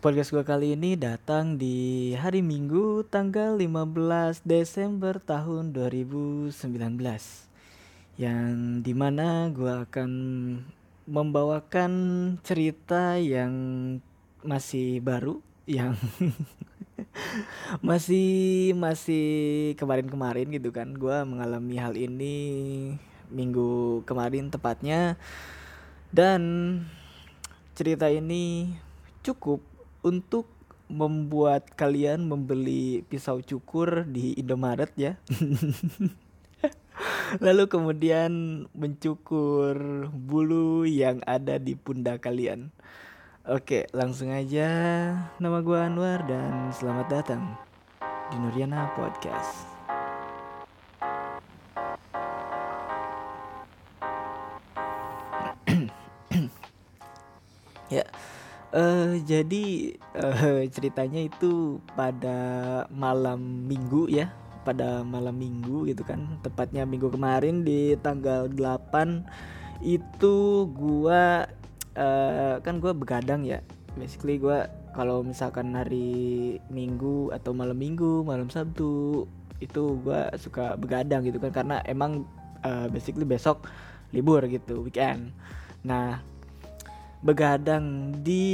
Podcast gue kali ini datang di hari Minggu tanggal 15 Desember tahun 2019 Yang di mana gue akan membawakan cerita yang masih baru Yang masih masih kemarin-kemarin gitu kan. Gue mengalami hal ini minggu kemarin tepatnya. Dan cerita ini cukup untuk membuat kalian membeli pisau cukur di Indomaret ya. Lalu kemudian mencukur bulu yang ada di pundak kalian. Oke, langsung aja. Nama gue Anwar dan selamat datang di Nuriana Podcast. ya, uh, jadi uh, ceritanya itu pada malam minggu ya. Pada malam minggu gitu kan. Tepatnya minggu kemarin di tanggal 8 itu gua uh, kan gua begadang ya. Basically gua kalau misalkan hari minggu atau malam minggu malam sabtu itu gua suka begadang gitu kan. Karena emang uh, basically besok libur gitu weekend. Nah begadang di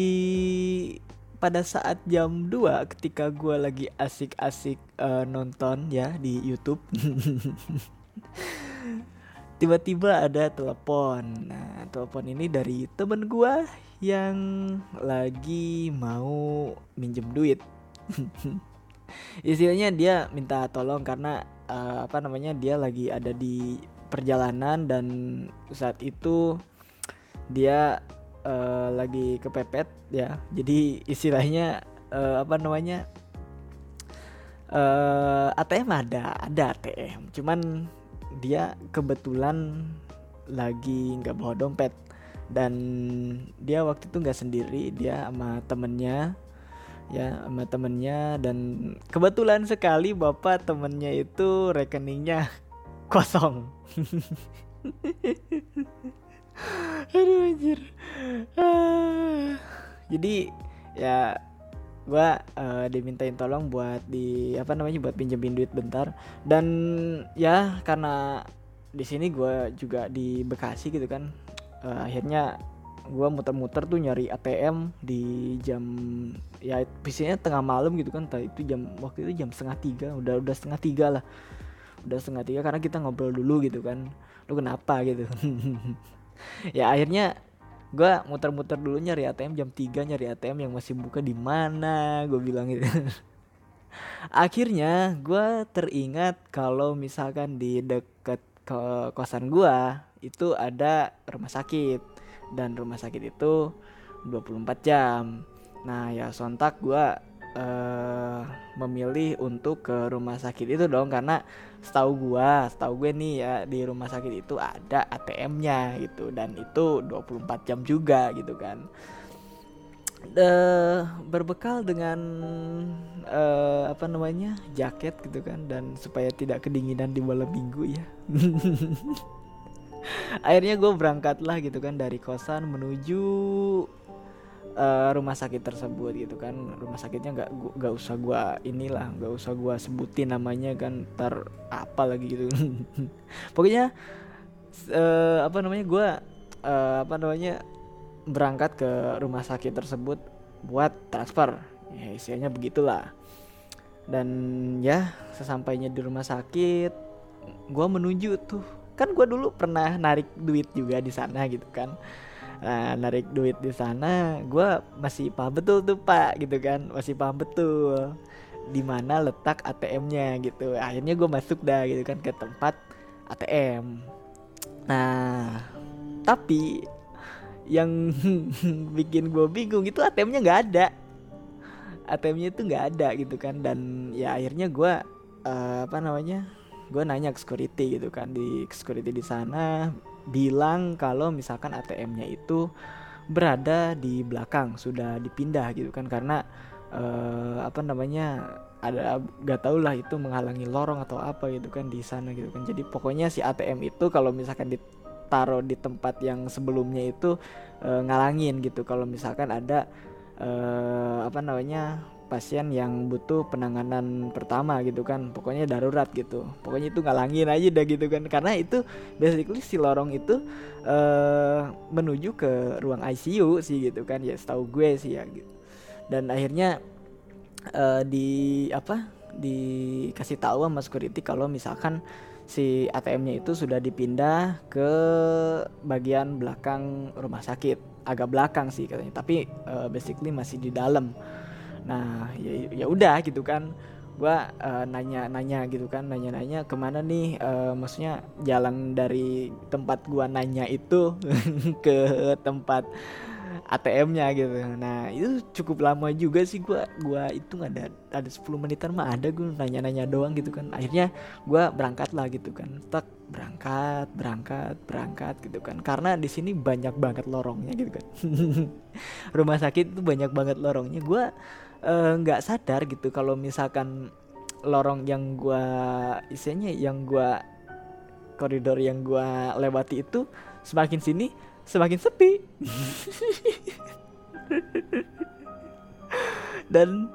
pada saat jam 2 ketika gue lagi asik-asik uh, nonton ya di YouTube. Tiba-tiba ada telepon. Nah telepon ini dari temen gue yang lagi mau minjem duit. Istilahnya dia minta tolong karena uh, apa namanya dia lagi ada di perjalanan dan saat itu dia uh, lagi kepepet ya. Jadi istilahnya uh, apa namanya uh, eh, ATM ada ada ATM cuman dia kebetulan lagi nggak bawa dompet. Dan dia waktu itu nggak sendiri dia sama temennya ya sama temennya. Dan kebetulan sekali bapak temennya itu rekeningnya kosong aduh anjir. Ah. jadi ya gue uh, dimintain tolong buat di apa namanya buat pinjemin duit bentar. Dan ya karena di sini gue juga di Bekasi gitu kan uh, akhirnya gue muter-muter tuh nyari ATM di jam ya biasanya tengah malam gitu kan itu jam waktu itu jam setengah tiga udah udah setengah tiga lah. Udah setengah tiga karena kita ngobrol dulu gitu kan. Lu kenapa? gitu ya akhirnya gue muter-muter dulu nyari ATM jam 3 nyari ATM yang masih buka di mana gue bilang gitu. Akhirnya gue teringat kalau misalkan di deket ke kosan gue itu ada rumah sakit. Dan rumah sakit itu 24 jam. Nah ya sontak gue uh, memilih untuk ke rumah sakit itu dong karena setahu gua, setahu gue nih ya di rumah sakit itu ada ATM-nya gitu dan itu 24 jam juga gitu kan. Uh, berbekal dengan uh, apa namanya jaket gitu kan dan supaya tidak kedinginan di malam minggu ya akhirnya gue berangkat lah gitu kan dari kosan menuju uh, rumah sakit tersebut gitu kan. Rumah sakitnya nggak nggak usah gua inilah nggak usah gua sebutin namanya kan ntar apa lagi gitu. Pokoknya uh, apa namanya gua uh, apa namanya berangkat ke rumah sakit tersebut buat transfer. Ya istilahnya begitulah. Dan ya sesampainya di rumah sakit gua menuju tuh. Kan gua dulu pernah narik duit juga di sana gitu kan nah narik duit di sana gue masih paham betul tuh pak gitu kan. Masih paham betul di mana letak ATM-nya gitu. Akhirnya gue masuk dah gitu kan ke tempat ATM nah tapi yang bikin gue bingung itu ATM-nya nggak ada. ATM-nya itu nggak ada gitu kan. Dan ya akhirnya gue uh, apa namanya gue nanya ke security gitu kan di security di sana bilang kalau misalkan ATM-nya itu berada di belakang sudah dipindah gitu kan. Karena uh, apa namanya ada gak tau lah itu menghalangi lorong atau apa gitu kan di sana gitu kan. Jadi pokoknya si ATM itu kalau misalkan ditaruh di tempat yang sebelumnya itu uh, ngalangin gitu. Kalau misalkan ada uh, apa namanya pasien yang butuh penanganan pertama gitu kan. Pokoknya darurat gitu. Pokoknya itu ngalangin aja dah gitu kan. Karena itu basically si lorong itu uh, menuju ke ruang ICU sih gitu kan. Ya setahu gue sih ya gitu. Dan akhirnya uh, di apa dikasih tahu sama security kalau misalkan si ATM-nya itu sudah dipindah ke bagian belakang rumah sakit. Agak belakang sih katanya. Tapi uh, basically masih di dalam nah ya ya udah gitu kan gua uh, nanya nanya gitu kan nanya nanya ke mana nih uh, maksudnya jalan dari tempat gua nanya itu ke tempat ATM-nya gitu. Nah, itu cukup lama juga sih gua gua itu ada ada 10 menitan mah ada gue nanya-nanya doang gitu kan. Akhirnya gua berangkat lah gitu kan. Tak berangkat, berangkat, berangkat gitu kan. Karena di sini banyak banget lorongnya gitu kan. Rumah sakit itu banyak banget lorongnya. Gua Eh, nggak uh, sadar gitu kalau misalkan lorong yang gua isinya yang gua koridor yang gua lewati itu semakin sini semakin sepi. Dan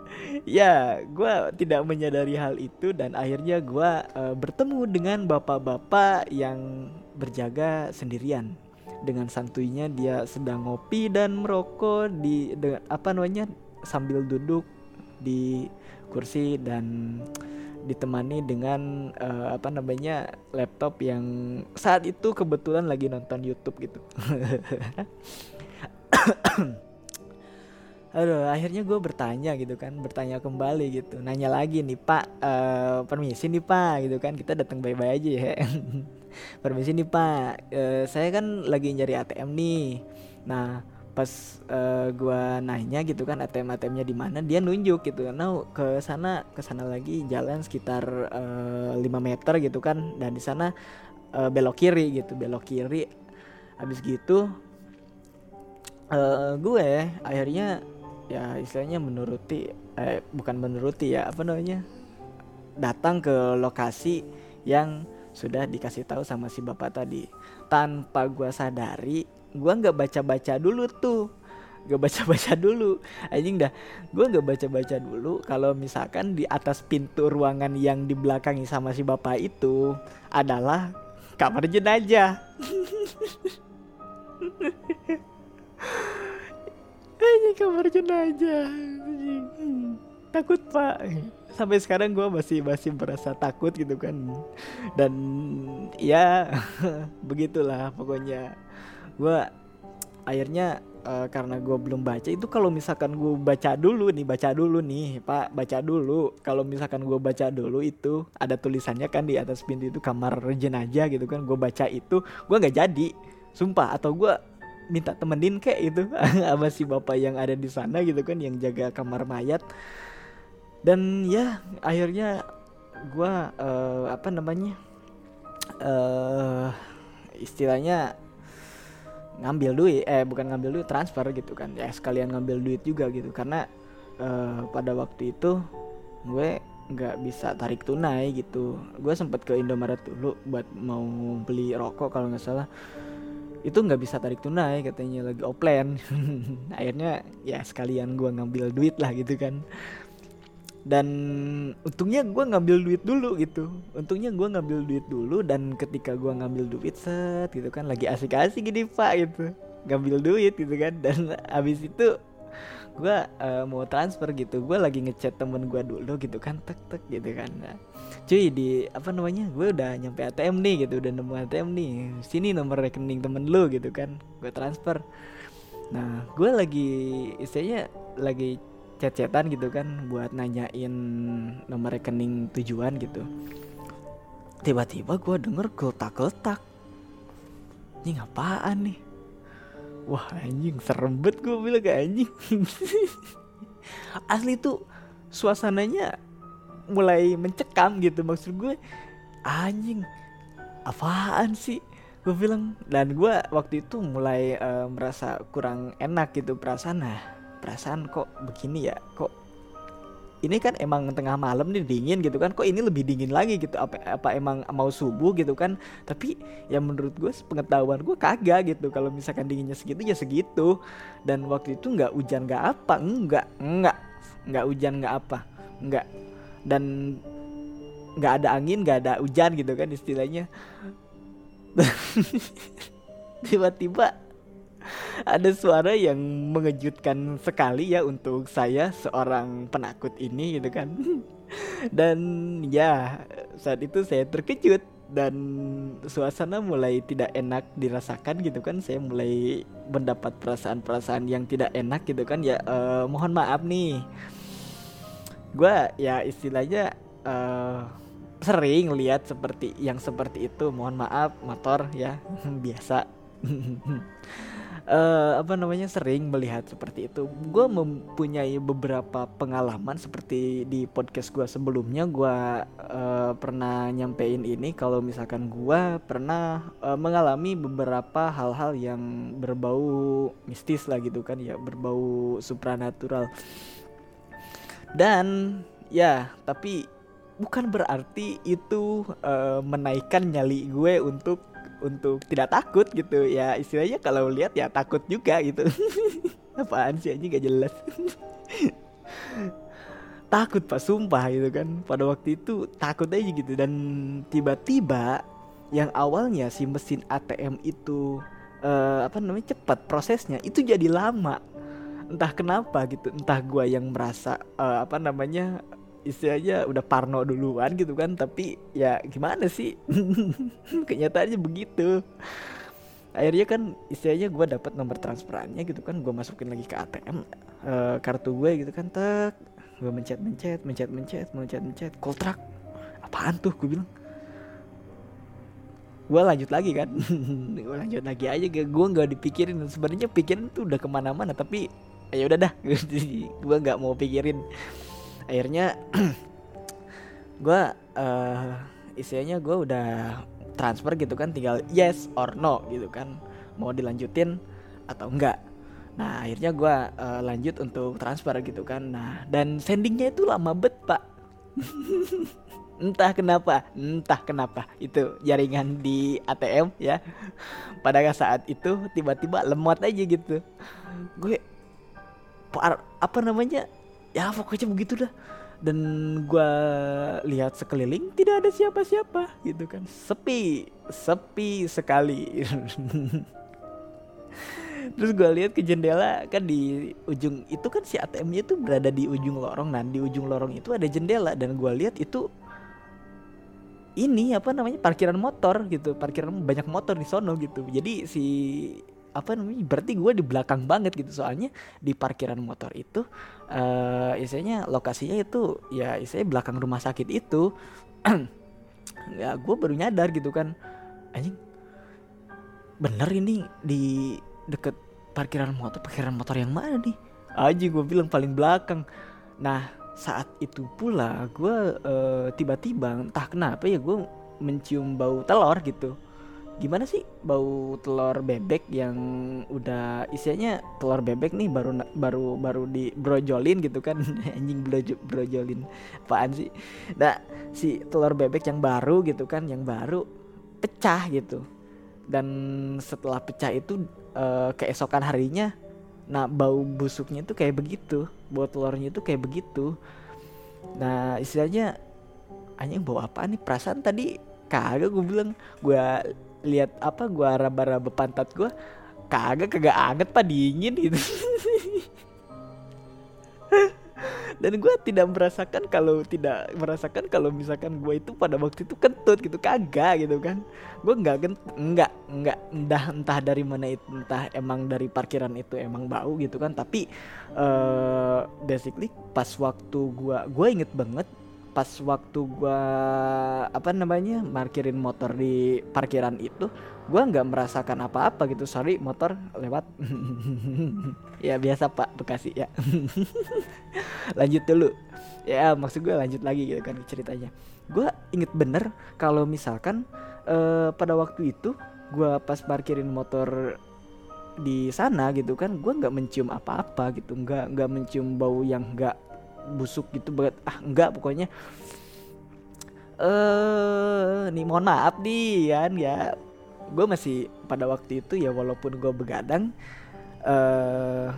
ya gue tidak menyadari hal itu dan akhirnya gue uh, bertemu dengan bapak-bapak yang berjaga sendirian. Dengan santuinya dia sedang ngopi dan merokok di dengan apa namanya sambil duduk di kursi dan ditemani dengan uh, apa namanya laptop yang saat itu kebetulan lagi nonton YouTube gitu. Aduh, akhirnya gue bertanya gitu kan, bertanya kembali gitu, nanya lagi nih Pak, uh, permisi nih Pak, gitu kan, kita datang bye-bye aja ya. permisi nih Pak, uh, saya kan lagi nyari ATM nih. Nah, pas uh, gua nanya gitu kan ATM ATMnya di mana? Dia nunjuk gitu kan nah ke sana ke sana lagi jalan sekitar uh, eh, 5 meter gitu kan dan di sana uh, belok kiri gitu belok kiri. Habis gitu uh, gue akhirnya ya istilahnya menuruti eh bukan menuruti ya apa namanya datang ke lokasi yang sudah dikasih tahu sama si bapak tadi. Tanpa gua sadari gue nggak baca-baca dulu tuh. Gak baca-baca dulu. Anjing dah. Gue nggak baca-baca dulu. Kalau misalkan di atas pintu ruangan yang di belakangnya sama si bapak itu adalah kamar jenazah. Anjing kamar jenazah takut pak. Sampai sekarang gue masih masih merasa takut gitu kan. Dan ya begitulah pokoknya gue akhirnya uh, karena gue belum baca itu kalau misalkan gue baca dulu nih baca dulu nih pak baca dulu. Kalau misalkan gue baca dulu itu ada tulisannya kan di atas pintu itu kamar jenazah gitu kan gue baca itu gue nggak jadi. Sumpah atau gue minta temenin kayak itu sama si bapak yang ada di sana gitu kan yang jaga kamar mayat. Dan ya akhirnya gue uh, apa namanya uh, istilahnya ngambil duit eh bukan ngambil duit transfer gitu kan. Ya sekalian ngambil duit juga gitu. Karena uh, pada waktu itu gue nggak bisa tarik tunai gitu. Gue sempet ke Indomaret dulu buat mau beli rokok kalau nggak salah. Itu nggak bisa tarik tunai katanya lagi offline. Akhirnya ya sekalian gue ngambil duit lah gitu kan dan untungnya gue ngambil duit dulu gitu. Untungnya gue ngambil duit dulu dan ketika gue ngambil duit set gitu kan lagi asik-asik gini pak gitu. Ngambil duit gitu kan. Dan abis itu gue uh, mau transfer gitu. Gue lagi ngechat temen gue dulu gitu kan tek tek gitu kan. Nah, cuy di apa namanya gue udah nyampe ATM nih gitu udah nemu ATM nih. Sini nomor rekening temen lu gitu kan gue transfer. Nah gue lagi istilahnya lagi chat-chatan gitu kan buat nanyain nomor rekening tujuan gitu. Tiba-tiba gue denger geletak-geletak. Ini apaan nih? Wah anjing serem banget gue bilang ke anjing. Asli tuh suasananya mulai mencekam gitu maksud gue anjing apaan sih? Gue bilang dan gue waktu itu mulai uh, merasa kurang enak gitu perasaan. Nah perasaan kok begini ya kok ini kan emang tengah malam nih dingin gitu kan kok ini lebih dingin lagi gitu apa apa emang mau subuh gitu kan. Tapi ya menurut gue pengetahuan gue kagak gitu kalau misalkan dinginnya segitu ya segitu. Dan waktu itu nggak hujan nggak apa enggak enggak nggak hujan nggak apa enggak dan nggak ada angin nggak ada hujan gitu kan istilahnya. Tiba-tiba ada suara yang mengejutkan sekali ya untuk saya seorang penakut ini gitu kan. Dan ya saat itu saya terkejut dan suasana mulai tidak enak dirasakan gitu kan. Saya mulai mendapat perasaan-perasaan yang tidak enak gitu kan. Ya uh, mohon maaf nih. Gue ya istilahnya uh, sering lihat seperti yang seperti itu. Mohon maaf motor ya. Biasa uh, apa namanya sering melihat seperti itu. Gue mempunyai beberapa pengalaman seperti di podcast gue sebelumnya gue uh, pernah nyampein ini kalau misalkan gue pernah uh, mengalami beberapa hal-hal yang berbau mistis lah gitu kan ya berbau supranatural. Dan ya tapi bukan berarti itu uh, menaikkan nyali gue untuk untuk tidak takut gitu. Ya istilahnya kalau lihat ya takut juga gitu. Apaan sih aja gak jelas. Takut pak sumpah gitu kan. Pada waktu itu takut aja gitu. Dan tiba-tiba yang awalnya si mesin ATM itu uh, apa namanya cepat prosesnya itu jadi lama. Entah kenapa gitu. Entah gua yang merasa uh, apa namanya istilahnya udah parno duluan gitu kan tapi ya gimana sih? Kenyataannya begitu. Akhirnya kan istilahnya gue dapat nomor transferannya gitu kan gue masukin lagi ke ATM uh, eh, kartu gue gitu kan tek. Gue mencet mencet mencet mencet mencet mencet. Kontrak. Apaan tuh? Gue bilang. Gue lanjut lagi kan. Gue lanjut lagi aja gue nggak dipikirin. Sebenarnya pikirin tuh udah ke mana-mana tapi ya udah dah. Gue nggak mau pikirin akhirnya gue uh, istilahnya gue udah transfer gitu kan tinggal yes or no gitu kan mau dilanjutin atau enggak. Nah akhirnya gue uh, lanjut untuk transfer gitu kan. Nah dan sendingnya itu lama bet pak. Entah kenapa entah kenapa. Itu jaringan di ATM ya. Pada saat itu tiba-tiba lemot aja gitu. Gue apa namanya ya pokoknya begitu dah. Dan gue lihat sekeliling tidak ada siapa-siapa gitu kan. Sepi sepi sekali. Terus gue lihat ke jendela kan di ujung itu kan si ATM-nya itu berada di ujung lorong nah di ujung lorong itu ada jendela dan gue lihat itu ini apa namanya parkiran motor gitu. Parkiran banyak motor di sono gitu. Jadi si apa namanya berarti gue di belakang banget gitu. Soalnya di parkiran motor itu uh, istilahnya lokasinya itu ya istilahnya belakang rumah sakit itu ya gue baru nyadar gitu kan anjing bener ini di deket parkiran motor parkiran motor yang mana nih? Aja gue bilang paling belakang. Nah saat itu pula gue uh, tiba-tiba entah kenapa ya gue mencium bau telur gitu gimana sih bau telur bebek yang udah isinya telur bebek nih baru baru baru di brojolin gitu kan? Anjing brojo, brojolin. Apaan sih? Nah si telur bebek yang baru gitu kan yang baru pecah gitu. Dan setelah pecah itu uh, keesokan harinya nah bau busuknya tuh kayak begitu. Bau telurnya itu kayak begitu. Nah istilahnya anjing bau apa nih? Perasaan tadi kagak gue bilang. Gue lihat apa gua raba-raba pantat gua kagak kagak anget pak dingin gitu. Dan gue tidak merasakan kalau tidak merasakan kalau misalkan gue itu pada waktu itu kentut gitu kagak gitu kan. Gue nggak nggak nggak entah entah dari mana itu entah emang dari parkiran itu emang bau gitu kan. Tapi uh, basically pas waktu gue gue inget banget pas waktu gua apa namanya parkirin motor di parkiran itu gua nggak merasakan apa-apa gitu. Sorry motor lewat. Ya biasa pak bekasi ya. Lanjut dulu. Ya maksud gue lanjut lagi gitu kan ceritanya. Gue inget bener kalau misalkan uh, pada waktu itu gue pas parkirin motor di sana gitu kan gue nggak mencium apa-apa gitu. Nggak nggak mencium bau yang nggak busuk gitu banget. Ah enggak pokoknya. Eh nih mohon maaf nih kan ya. Gue masih pada waktu itu ya walaupun gue begadang eh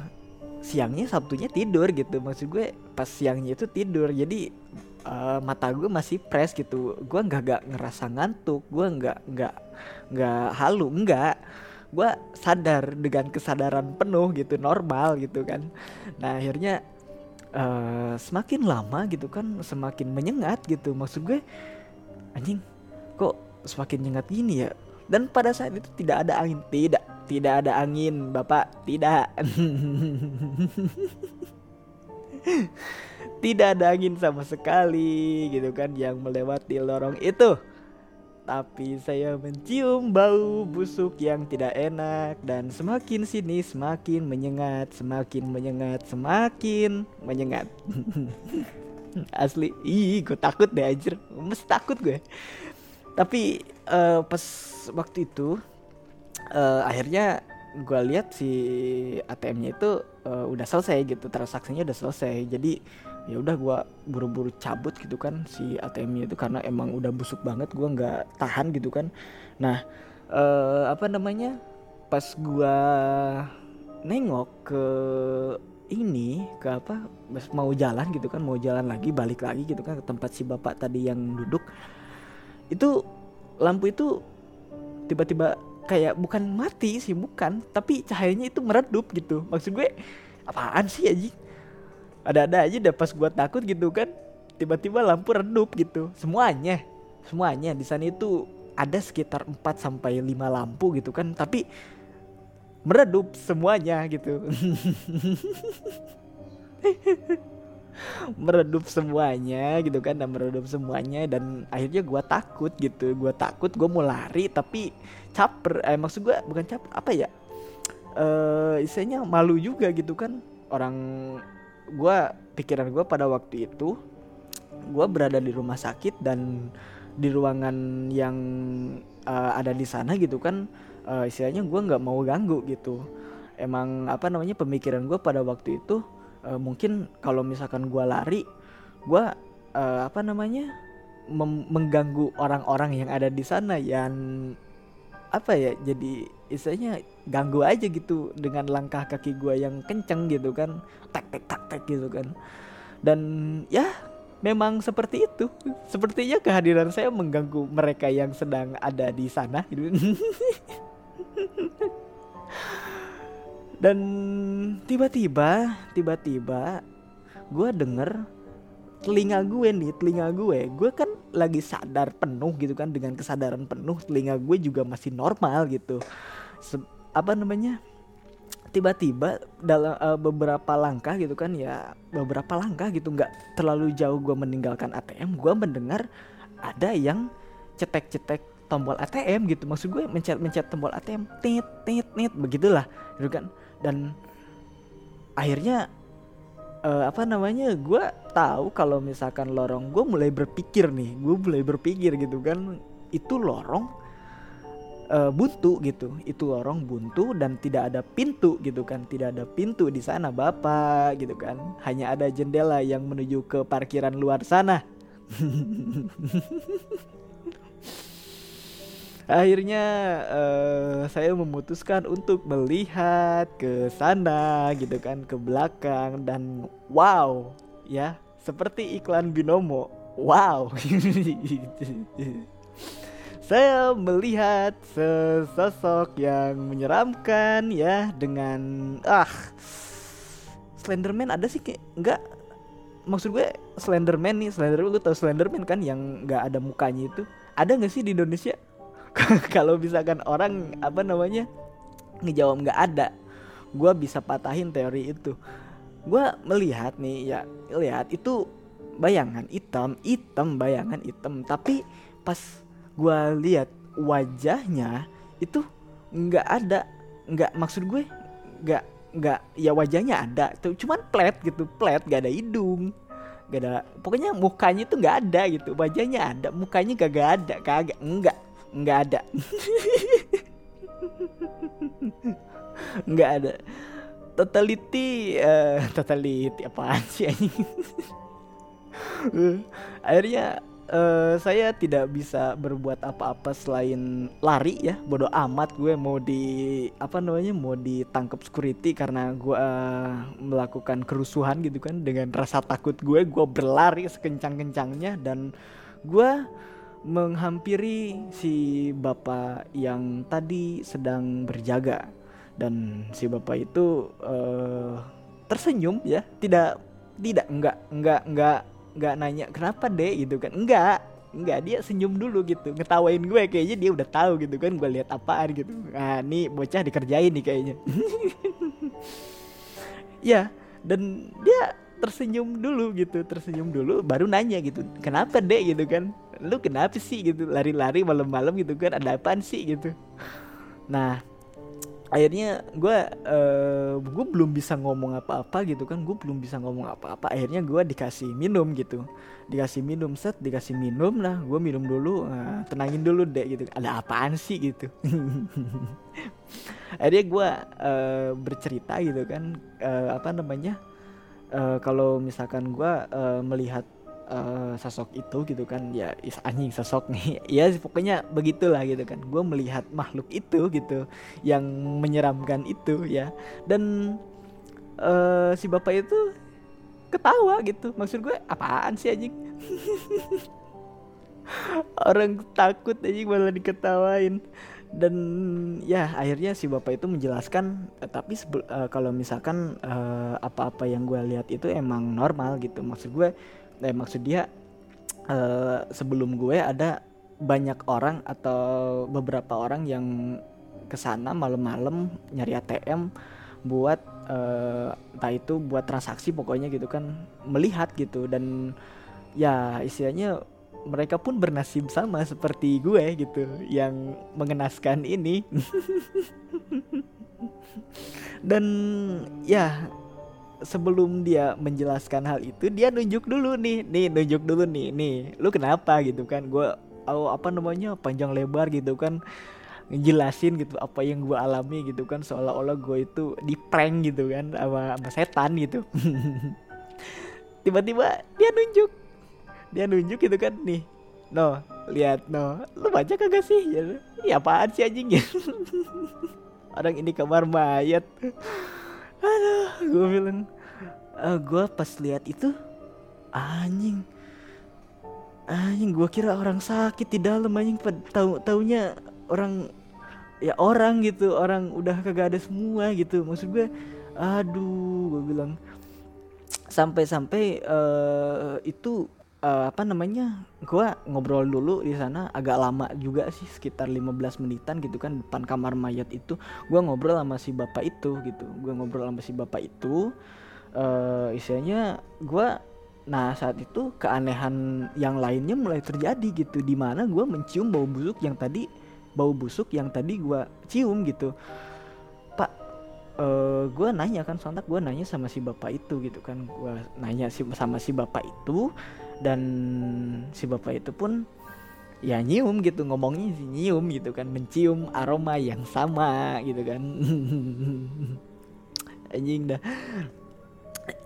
siangnya sabtunya tidur gitu. Maksud gue pas siangnya itu tidur. Jadi uh, mata gue masih fresh gitu. Gue nggak gak ngerasa ngantuk. Gue nggak nggak nggak halu. Nggak. Gue sadar dengan kesadaran penuh gitu normal gitu kan. Nah akhirnya uh, semakin lama gitu kan semakin menyengat gitu. Maksud gue anjing kok semakin nyengat gini ya? Dan pada saat itu tidak ada angin tidak tidak ada angin bapak tidak. Tidak ada angin sama sekali gitu kan yang melewati lorong itu tapi saya mencium bau busuk yang tidak enak dan semakin sini semakin menyengat, semakin menyengat, semakin menyengat. Asli, ih gue takut deh anjir, mesti takut gue. Tapi uh, pas waktu itu uh, akhirnya gue lihat si ATM-nya itu uh, udah selesai gitu transaksinya udah selesai jadi ya udah gue buru-buru cabut gitu kan si ATM-nya itu karena emang udah busuk banget gue nggak tahan gitu kan. Nah uh, apa namanya pas gue nengok ke ini ke apa mau jalan gitu kan mau jalan lagi balik lagi gitu kan ke tempat si bapak tadi yang duduk. Itu lampu itu tiba-tiba kayak bukan mati sih bukan tapi cahayanya itu meredup gitu. Maksud gue apaan sih aja ada-ada aja udah pas gue takut gitu kan tiba-tiba lampu redup gitu. Semuanya semuanya. Di sana itu ada sekitar 4 sampai 5 lampu gitu kan tapi meredup semuanya gitu. Meredup semuanya gitu kan dan meredup semuanya dan akhirnya gue takut gitu. Gue takut gue mau lari tapi caper. Eh maksud gue bukan caper apa ya? Eh istilahnya malu juga gitu kan. Orang gue pikiran gue pada waktu itu gue berada di rumah sakit dan di ruangan yang uh, ada di sana gitu kan uh, istilahnya gue nggak mau ganggu gitu. Emang apa namanya pemikiran gue pada waktu itu uh, mungkin kalau misalkan gue lari gue uh, apa namanya mengganggu orang-orang yang ada di sana yang apa ya jadi istilahnya ganggu aja gitu dengan langkah kaki gue yang kenceng gitu kan. Tek tek tak tek gitu kan. Dan ya memang seperti itu. Sepertinya kehadiran saya mengganggu mereka yang sedang ada di sana gitu. Dan tiba-tiba tiba-tiba gue denger telinga gue nih telinga gue. Gue kan lagi sadar penuh gitu kan dengan kesadaran penuh telinga gue juga masih normal gitu apa namanya tiba-tiba dalam uh, beberapa langkah gitu kan ya beberapa langkah gitu nggak terlalu jauh gue meninggalkan ATM gue mendengar ada yang cetek-cetek tombol ATM gitu. Maksud gue mencet-mencet tombol ATM tit tit tit begitulah gitu kan. Dan akhirnya uh, apa namanya gue tahu kalau misalkan lorong gue mulai berpikir nih gue mulai berpikir gitu kan itu lorong uh, buntu gitu. Itu lorong buntu dan tidak ada pintu gitu kan. Tidak ada pintu di sana bapak gitu kan. Hanya ada jendela yang menuju ke parkiran luar sana. Akhirnya uh, saya memutuskan untuk melihat ke sana gitu kan ke belakang dan wow ya seperti iklan binomo. Wow saya melihat sesosok yang menyeramkan ya dengan ah Slenderman ada sih kayak enggak. Maksud gue Slenderman nih Slenderman lu tau Slenderman kan yang nggak ada mukanya itu? Ada nggak sih di Indonesia? Kalau misalkan orang apa namanya ngejawab nggak ada gue bisa patahin teori itu. Gue melihat nih ya lihat itu bayangan hitam hitam bayangan hitam. Tapi pas gue lihat wajahnya itu nggak ada nggak maksud gue nggak nggak ya wajahnya ada tuh cuman plat gitu plat gak ada hidung gak ada pokoknya mukanya tuh nggak ada gitu wajahnya ada mukanya gak, gak ada kagak enggak nggak ada. Nggak ada. Totality uh, totality apaan sih akhirnya uh, saya tidak bisa berbuat apa-apa selain lari ya. Bodoh amat gue mau di apa namanya mau ditangkap security karena gue uh, melakukan kerusuhan gitu kan. Dengan rasa takut gue gue berlari sekencang-kencangnya dan gue menghampiri si bapak yang tadi sedang berjaga. Dan si bapak itu uh, tersenyum ya. Tidak tidak enggak enggak enggak nggak nanya kenapa deh gitu kan. Enggak enggak dia senyum dulu gitu. Ngetawain gue kayaknya dia udah tahu gitu kan. Gue lihat apaan gitu. Nah nih bocah dikerjain nih kayaknya. Ya dan dia tersenyum dulu gitu. Tersenyum dulu baru nanya gitu. Kenapa deh gitu kan. Lu kenapa sih? Gitu. Lari-lari malam-malam gitu kan. Ada apaan sih? Gitu. Nah akhirnya gue uh, gue belum bisa ngomong apa-apa gitu kan. Gue belum bisa ngomong apa-apa. Akhirnya gue dikasih minum gitu. Dikasih minum set dikasih minum lah. Gue minum dulu uh, tenangin dulu deh gitu. Ada apaan sih gitu? Akhirnya gue uh, bercerita gitu kan. Uh, apa namanya? Uh, kalau misalkan gue uh, melihat uh, sosok itu gitu kan. Ya is anjing sosok nih. Ya pokoknya begitulah gitu kan. Gue melihat makhluk itu gitu yang menyeramkan itu ya. Dan uh, si bapak itu ketawa gitu. Maksud gue apaan sih anjing? Orang takut anjing malah diketawain. Dan ya akhirnya si bapak itu menjelaskan eh, tapi uh, kalau misalkan apa-apa uh, yang gue lihat itu emang normal gitu. Maksud gue eh maksud dia uh, sebelum gue ada banyak orang atau beberapa orang yang ke sana malam-malam nyari ATM buat uh, entah itu buat transaksi pokoknya gitu kan melihat gitu. Dan ya istilahnya mereka pun bernasib sama seperti gue gitu yang mengenaskan ini. Dan ya sebelum dia menjelaskan hal itu dia nunjuk dulu nih nih nunjuk dulu nih nih lu kenapa gitu kan? Gue oh, apa namanya panjang lebar gitu kan ngejelasin gitu apa yang gue alami gitu kan seolah-olah gue itu di prank gitu kan sama, sama setan gitu. Tiba-tiba dia nunjuk dia nunjuk gitu kan nih no lihat no lu baca kagak sih? Ya, apaan sih anjing? Ya orang ini kamar mayat. Aduh gue bilang uh, eh, gue pas lihat itu anjing. Anjing gue kira orang sakit di dalam anjing. Tahu taunya orang ya orang gitu orang udah kagak ada semua gitu. Maksud gue aduh gue bilang. Sampai-sampai uh, itu uh, apa namanya gua ngobrol dulu di sana. Agak lama juga sih sekitar 15 menitan gitu kan depan kamar mayat itu. Gua ngobrol sama si bapak itu gitu. Gua ngobrol sama si bapak itu uh, istilahnya gua nah saat itu keanehan yang lainnya mulai terjadi gitu di mana gua mencium bau busuk yang tadi bau busuk yang tadi gua cium gitu. Pak uh, eh, gue nanya kan sontak gue nanya sama si bapak itu gitu kan. Gue nanya si sama si bapak itu dan si bapak itu pun ya nyium gitu ngomongnya sih nyium gitu kan mencium aroma yang sama gitu kan. Anjing dah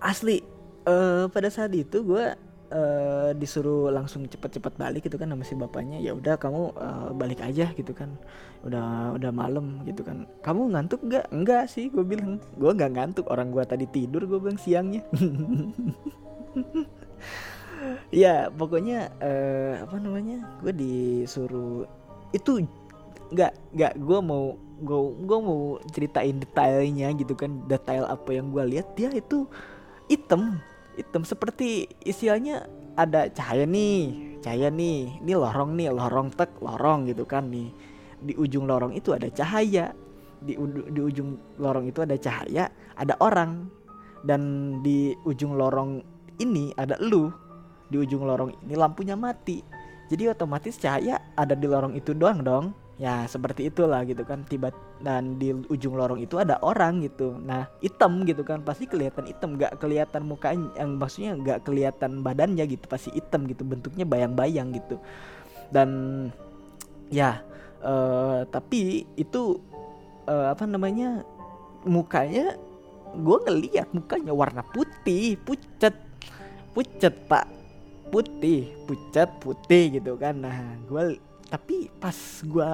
asli uh, pada saat itu gue uh, disuruh langsung cepet-cepet balik gitu kan sama si bapaknya. Ya udah kamu uh, balik aja gitu kan. Udah udah malam gitu kan. Kamu ngantuk gak enggak sih gue bilang. Gue nggak ngantuk. Orang gue tadi tidur gue bilang siangnya. Ya pokoknya uh, apa namanya? Gue disuruh itu nggak nggak gue mau gue gue mau ceritain detailnya gitu kan detail apa yang gue lihat dia itu hitam hitam. Seperti istilahnya ada cahaya nih cahaya nih ini lorong nih lorong tek lorong gitu kan nih. Di ujung lorong itu ada cahaya di di ujung lorong itu ada cahaya ada orang. Dan di ujung lorong ini ada lu di ujung lorong ini lampunya mati. Jadi otomatis cahaya ada di lorong itu doang dong ya seperti itulah gitu kan. Tiba dan di ujung lorong itu ada orang gitu. Nah hitam gitu kan. Pasti kelihatan hitam. Nggak kelihatan mukanya yang maksudnya nggak kelihatan badannya gitu. Pasti hitam gitu. Bentuknya bayang-bayang gitu. Dan ya uh, tapi itu uh, apa namanya mukanya gue ngeliat mukanya warna putih. Pucet pucet pak. Putih pucet putih gitu kan. Nah gue tapi pas gue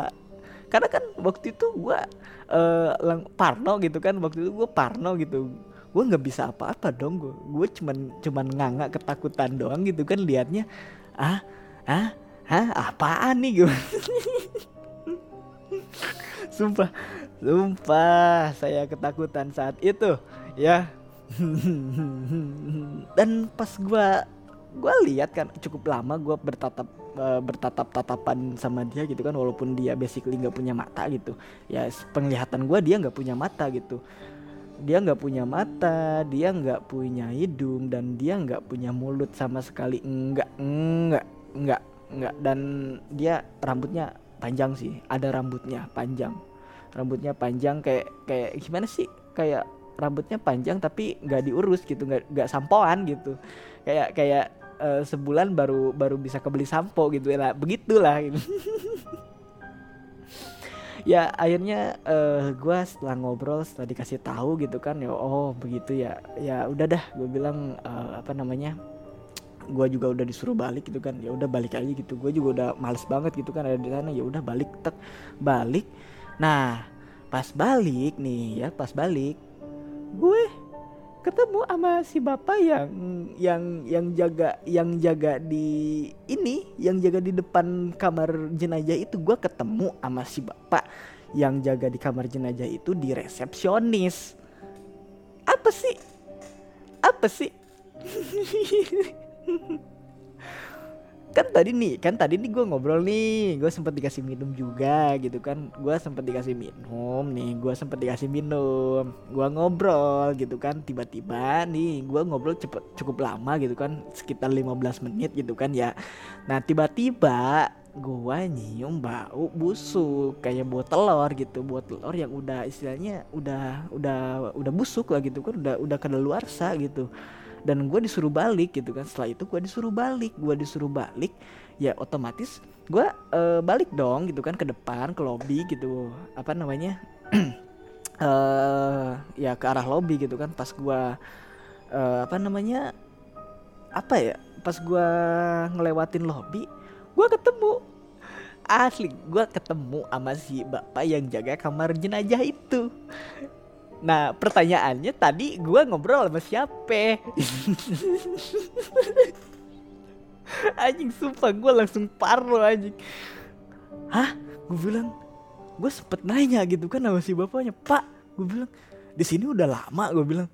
karena kan waktu itu gue uh, parno gitu kan waktu itu gue parno gitu. Gue nggak bisa apa-apa dong gue gue cuman cuman nganga ketakutan doang gitu kan liatnya ah ah ah apaan nih? Gue sumpah sumpah saya ketakutan saat itu ya. Dan pas gue gue lihat kan cukup lama gue bertatap uh, bertatap tatapan sama dia gitu kan walaupun dia basically nggak punya mata gitu. Ya penglihatan gue dia nggak punya mata gitu. Dia nggak punya mata dia nggak punya hidung dan dia nggak punya mulut sama sekali. Enggak enggak enggak enggak dan dia rambutnya panjang sih ada rambutnya panjang. Rambutnya panjang kayak kayak gimana sih? Kayak rambutnya panjang tapi nggak diurus gitu nggak nggak sampoan gitu. Kayak kayak uh, sebulan baru baru bisa kebeli sampo gitu ya. Begitulah. Gitu. ya akhirnya uh, eh, gue setelah ngobrol setelah dikasih tahu gitu kan ya oh begitu ya. Ya udah dah gue bilang uh, apa namanya gue juga udah disuruh balik gitu kan. Ya udah balik aja gitu. Gue juga udah males banget gitu kan ada di sana. Ya udah balik tek balik. Nah pas balik nih ya pas balik gue ketemu sama si bapak yang yang yang jaga yang jaga di ini yang jaga di depan kamar jenazah itu. Gue ketemu sama si bapak yang jaga di kamar jenazah itu di resepsionis. Apa sih? Apa sih kan tadi nih kan tadi nih gue ngobrol nih gue sempat dikasih minum juga gitu kan. Gue sempat dikasih minum nih gue sempat dikasih minum gue ngobrol gitu kan. Tiba-tiba nih gue ngobrol cepet cukup lama gitu kan sekitar 15 menit gitu kan ya. Nah tiba-tiba gue nyium bau busuk kayak buat telur gitu buat telur yang udah istilahnya udah udah udah busuk lah gitu kan udah udah kedaluarsa gitu dan gue disuruh balik gitu kan. Setelah itu gue disuruh balik. Gue disuruh balik ya otomatis gue uh, balik dong gitu kan ke depan ke lobby gitu. Apa namanya? Uh, ya ke arah lobby gitu kan. Pas gue uh, apa namanya? Apa ya? Pas gue ngelewatin lobby gue ketemu. Asli gue ketemu sama si bapak yang jaga kamar jenazah itu Nah pertanyaannya tadi gue ngobrol sama siapa? anjing sumpah gue langsung parno anjing. Hah? Gue bilang gue sempet nanya gitu kan sama si bapaknya Pak gue bilang di sini udah lama gue bilang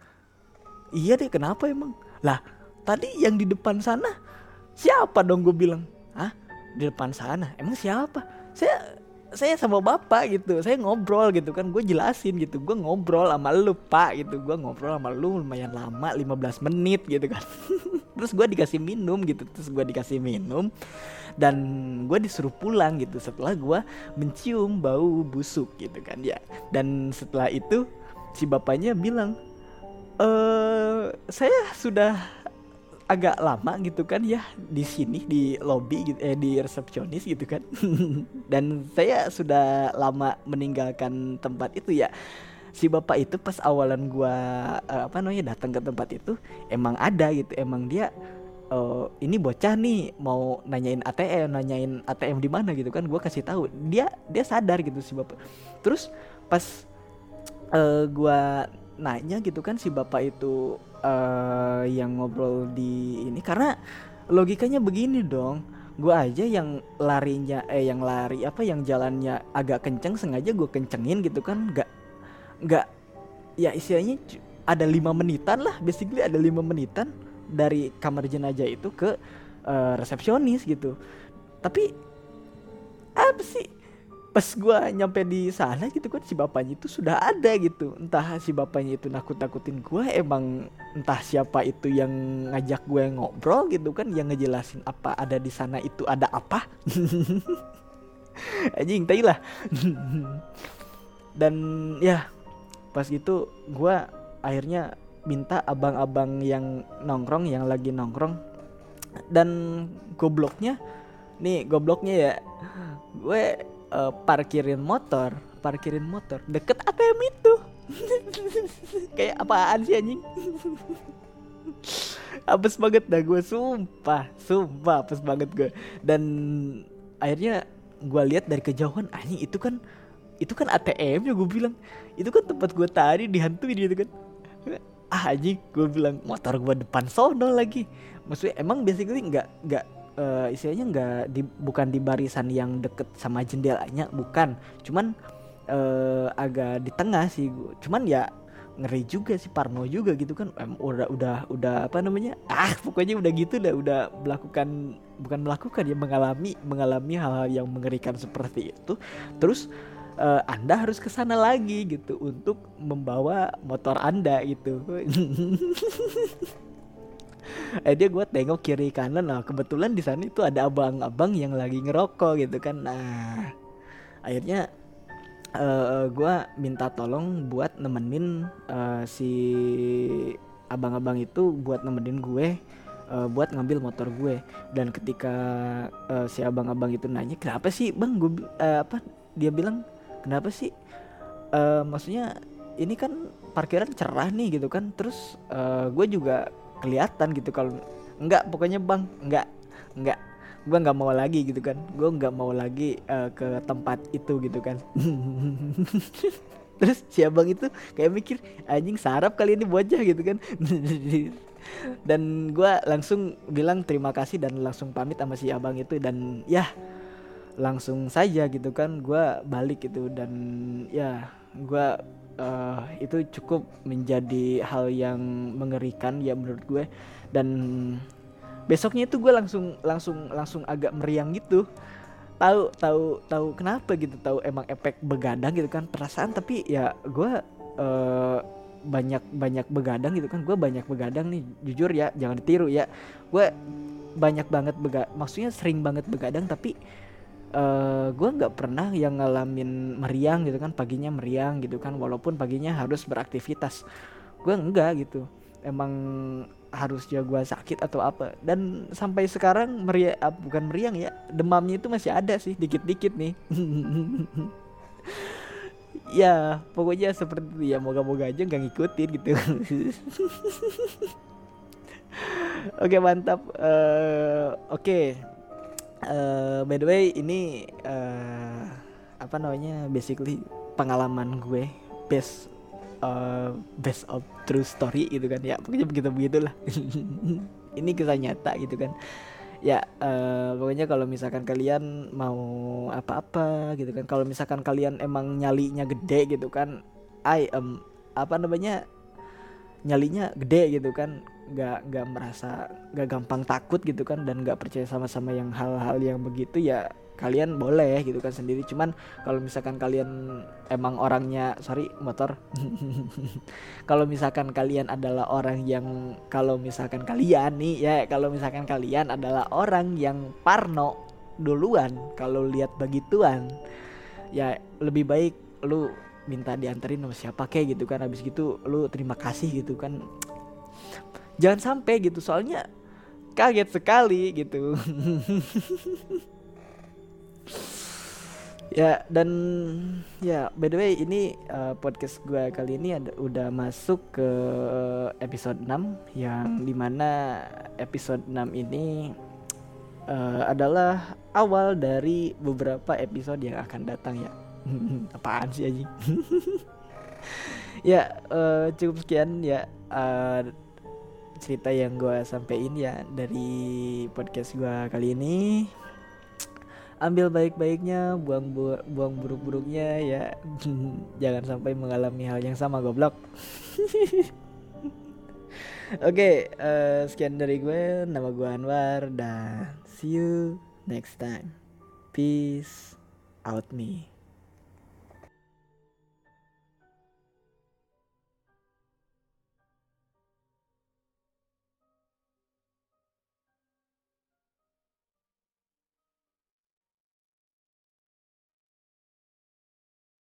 iya deh kenapa emang lah tadi yang di depan sana siapa dong gue bilang Hah? di depan sana emang siapa saya saya sama bapak gitu saya ngobrol gitu kan gue jelasin gitu gue ngobrol sama lu pak gitu. Gue ngobrol sama lu lumayan lama 15 menit gitu kan. Terus gue dikasih minum gitu terus gue dikasih minum dan gue disuruh pulang gitu. Setelah gue mencium bau busuk gitu kan ya. Dan setelah itu si bapaknya bilang eh saya sudah agak lama gitu kan ya di sini di lobby gitu eh di resepsionis gitu kan. Dan saya sudah lama meninggalkan tempat itu ya. Si bapak itu pas awalan gua uh, apa namanya datang ke tempat itu emang ada gitu emang dia uh, ini bocah nih mau nanyain ATM nanyain ATM di mana gitu kan gua kasih tahu. Dia dia sadar gitu si bapak. Terus pas uh, gua nanya gitu kan si bapak itu uh, yang ngobrol di ini. Karena logikanya begini dong gue aja yang larinya eh yang lari apa yang jalannya agak kenceng sengaja gue kencengin gitu kan. Nggak nggak ya istilahnya ada lima menitan lah basically ada lima menitan dari kamar jenazah itu ke uh, resepsionis gitu. Tapi apa sih pas gue nyampe di sana gitu kan si bapaknya itu sudah ada gitu. Entah si bapaknya itu nakut nakutin gue emang entah siapa itu yang ngajak gue ngobrol gitu kan yang ngejelasin apa ada di sana itu ada apa. Anjing tai lah. Dan ya pas gitu gue akhirnya minta abang-abang yang nongkrong yang lagi nongkrong. Dan gobloknya nih gobloknya ya gue uh, parkirin motor parkirin motor. Deket ATM itu? Kayak apaan sih anjing? Apes banget dah gue sumpah sumpah apes banget gue dan akhirnya gue lihat dari kejauhan anjing itu kan itu kan ATM ya gue bilang. Itu kan tempat gue tadi dihantuin gitu kan. Ah anjing gue bilang motor gue depan sono lagi. Maksudnya emang basically nggak nggak uh, istilahnya nggak di bukan di barisan yang deket sama jendelanya bukan. Cuman uh, agak di tengah sih. Cuman ya ngeri juga sih Parno juga gitu kan. Em, udah udah udah apa namanya? Ah pokoknya udah gitu dah udah melakukan bukan melakukan ya mengalami mengalami hal-hal yang mengerikan seperti itu. Terus uh, anda harus ke sana lagi gitu untuk membawa motor anda gitu eh dia gue tengok kiri kanan nah kebetulan di sana itu ada abang-abang yang lagi ngerokok gitu kan. Nah akhirnya uh, eh, gue minta tolong buat nemenin uh, si abang-abang itu buat nemenin gue uh, buat ngambil motor gue. Dan ketika uh, si abang-abang itu nanya kenapa sih bang? Gue uh, apa dia bilang kenapa sih? Uh, maksudnya ini kan parkiran cerah nih gitu kan. Terus uh, gue juga kelihatan gitu kalau enggak pokoknya bang enggak enggak gue nggak mau lagi gitu kan. Gue nggak mau lagi uh, ke tempat itu gitu kan. Terus si abang itu kayak mikir anjing sarap kali ini bocah gitu kan. Dan gue langsung bilang terima kasih dan langsung pamit sama si abang itu dan ya langsung saja gitu kan. Gue balik gitu dan ya gue uh, itu cukup menjadi hal yang mengerikan ya menurut gue. Dan besoknya itu gue langsung langsung langsung agak meriang gitu. Tahu tahu tahu kenapa gitu tahu emang efek begadang gitu kan perasaan. Tapi ya gue uh, banyak banyak begadang gitu kan. Gue banyak begadang nih jujur ya jangan ditiru ya. Gue banyak banget bega maksudnya sering banget begadang tapi uh, eh, gue nggak pernah yang ngalamin meriang gitu kan paginya meriang gitu kan walaupun paginya harus beraktivitas. Gue enggak gitu. Emang harusnya gue sakit atau apa. Dan sampai sekarang meriang ah, bukan meriang ya demamnya itu masih ada sih dikit-dikit nih. Ya pokoknya seperti itu ya moga-moga aja nggak ngikutin gitu. Oke mantap. Uh, oke. okay. Uh, by the way ini uh, apa namanya basically pengalaman gue best uh, best of true story gitu kan. Ya pokoknya begitu begitulah ini kisah nyata gitu kan. Ya uh, pokoknya kalau misalkan kalian mau apa-apa gitu kan kalau misalkan kalian emang nyalinya gede gitu kan I um, apa namanya nyalinya gede gitu kan nggak nggak merasa nggak gampang takut gitu kan dan nggak percaya sama-sama yang hal-hal yang begitu ya kalian boleh gitu kan sendiri. Cuman kalau misalkan kalian emang orangnya sorry motor. Kalau misalkan kalian adalah orang yang kalau misalkan kalian nih ya kalau misalkan kalian adalah orang yang parno duluan kalau lihat begituan ya lebih baik lu minta dianterin sama siapa kayak gitu kan. Habis gitu lu terima kasih gitu kan jangan sampai gitu soalnya kaget sekali gitu. Ya dan ya by the way ini uh, podcast gue kali ini ada udah masuk ke episode 6 yang di mana episode 6 ini uh, adalah awal dari beberapa episode yang akan datang ya. Apaan sih aja ya uh, cukup sekian ya. Uh, cerita yang gue sampein ya dari podcast gue kali ini. Ambil baik-baiknya buang bu buang buruk-buruknya ya. Jangan sampai mengalami hal yang sama goblok. Oke okay, uh, eh, sekian dari gue nama gue Anwar dan see you next time. Peace out me